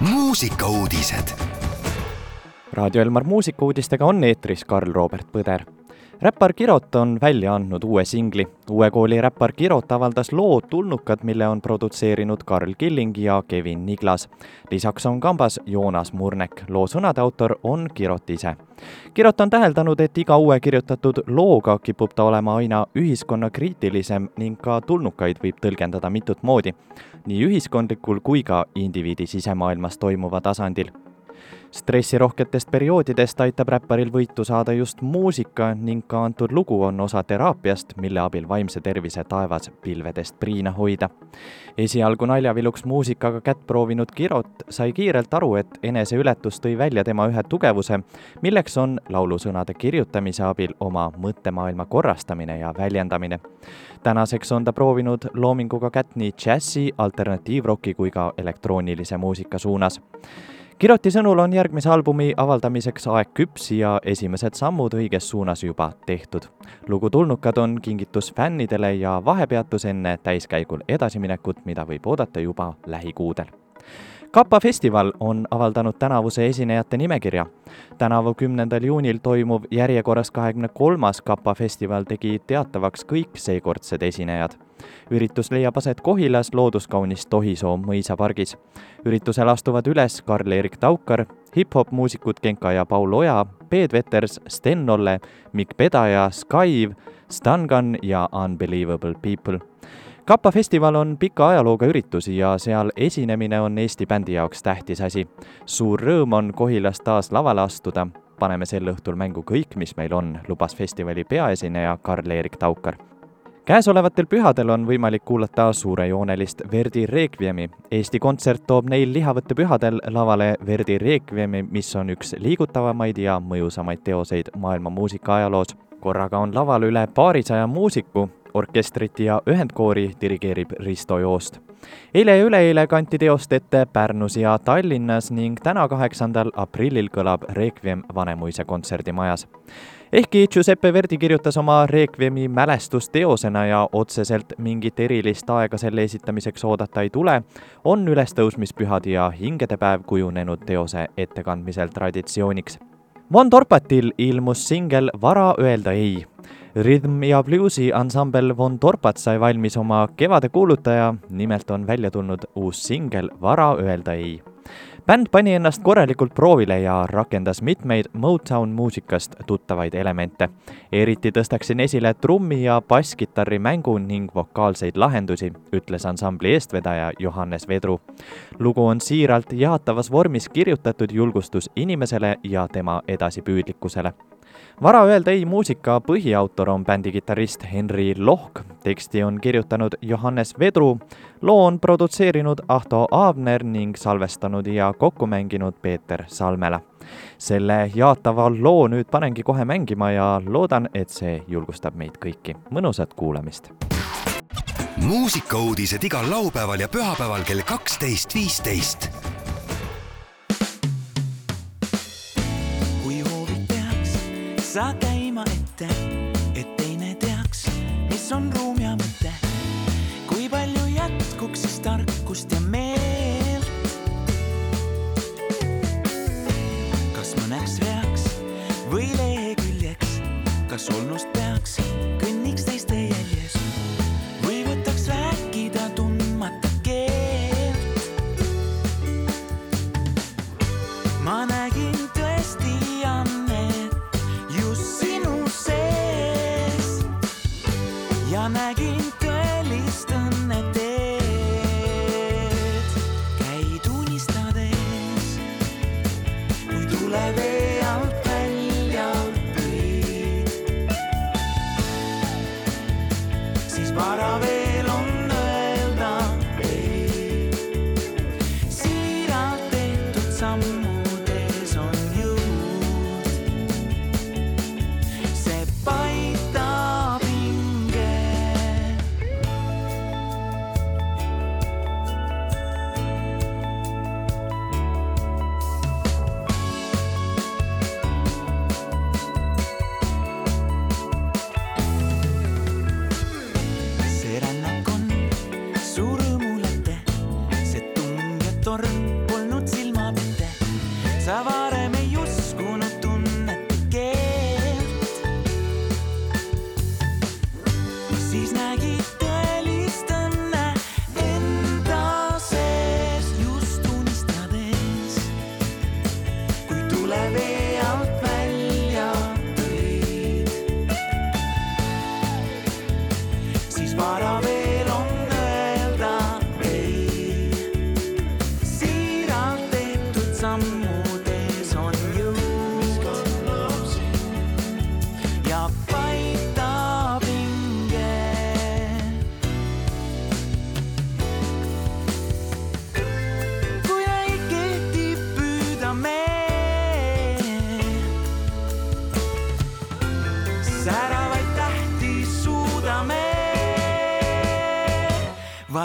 muusikauudised. raadio Elmar muusikauudistega on eetris Karl-Robert Põder räppar Kirot on välja andnud uue singli. uue kooli räppar Kirot avaldas loo Tulnukad, mille on produtseerinud Karl Killing ja Kevin Niglas. lisaks on kambas Joonas Murnek, loo sõnade autor on Kirot ise. Kirot on täheldanud, et iga uue kirjutatud looga kipub ta olema aina ühiskonnakriitilisem ning ka tulnukaid võib tõlgendada mitut moodi, nii ühiskondlikul kui ka indiviidi sisemaailmas toimuva tasandil stressirohketest perioodidest aitab räpparil võitu saada just muusika ning ka antud lugu on osa teraapiast, mille abil vaimse tervise taevas pilvedest priina hoida. esialgu naljaviluks muusikaga kätt proovinud Kirot sai kiirelt aru, et eneseületus tõi välja tema ühe tugevuse, milleks on laulusõnade kirjutamise abil oma mõttemaailma korrastamine ja väljendamine. tänaseks on ta proovinud loominguga kätt nii džässi, alternatiivroki kui ka elektroonilise muusika suunas Kiroti sõnul on järgmise albumi avaldamiseks aeg küps ja esimesed sammud õiges suunas juba tehtud. lugu Tulnukad on kingitus fännidele ja vahepeatus enne täiskäigul edasiminekut, mida võib oodata juba lähikuudel Kapa festival on avaldanud tänavuse esinejate nimekirja. tänavu kümnendal juunil toimuv järjekorras kahekümne kolmas Kapa festival tegi teatavaks kõik seekordsed esinejad. üritus leiab aset Kohilas looduskaunis Tohisoo mõisapargis. üritusel astuvad üles Karl-Erik Taukar, hip-hop muusikud Genka ja Paul Oja, Peet Veters, Sten Olle, Mikk Pedaja, Skyve, Stangun ja Unbelievable People Kappa festival on pika ajalooga üritus ja seal esinemine on Eesti bändi jaoks tähtis asi. suur rõõm on Kohilas taas lavale astuda. paneme sel õhtul mängu kõik, mis meil on, lubas festivali peaesineja Karl-Erik Taukar käesolevatel pühadel on võimalik kuulata suurejoonelist Verdi Requiemi. Eesti Kontsert toob neil lihavõtte pühadel lavale Verdi Requiemi, mis on üks liigutavamaid ja mõjusamaid teoseid maailma muusika ajaloos. korraga on laval üle paarisaja muusiku orkestrit ja ühendkoori dirigeerib Risto Joost. eile ja üleeile kanti teost ette Pärnus ja Tallinnas ning täna, kaheksandal aprillil kõlab Requiem Vanemuise kontserdimajas. ehkki Giuseppe Verdi kirjutas oma Requiemi mälestusteosena ja otseselt mingit erilist aega selle esitamiseks oodata ei tule, on ülestõusmispühad ja hingedepäev kujunenud teose ettekandmisel traditsiooniks Von Torpatil ilmus singel Vara öelda ei Rhythm ja bluusi ansambel Von Torpat sai valmis oma kevade kuulutaja, nimelt on välja tulnud uus singel Vara öelda ei. bänd pani ennast korralikult proovile ja rakendas mitmeid Motown muusikast tuttavaid elemente. eriti tõstaksin esile trummi ja basskitarri mängu ning vokaalseid lahendusi, ütles ansambli eestvedaja Johannes Vedru. lugu on siiralt jaatavas vormis kirjutatud julgustus inimesele ja tema edasipüüdlikkusele vara öelda ei muusika põhiautor on bändi kitarrist Henri Lohk, teksti on kirjutanud Johannes Vedru, loo on produtseerinud Ahto Aabner ning salvestanud ja kokku mänginud Peeter Salmela. selle jaatava loo nüüd panengi kohe mängima ja loodan, et see julgustab meid kõiki. mõnusat kuulamist! muusikauudised igal laupäeval ja pühapäeval kell kaksteist, viisteist sa käima ette, et teine teaks, mis on ruum ja mõte. kui palju jätkuks siis tarkust ja meelt? kas mõneks reaks või leheküljeks, kas olnust peaks ma nägin tõelist õnne teed. käid unistades, kui tule vee alt välja püüd, siis varavee. して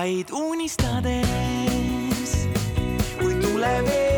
teid unistades. kui tuleb ees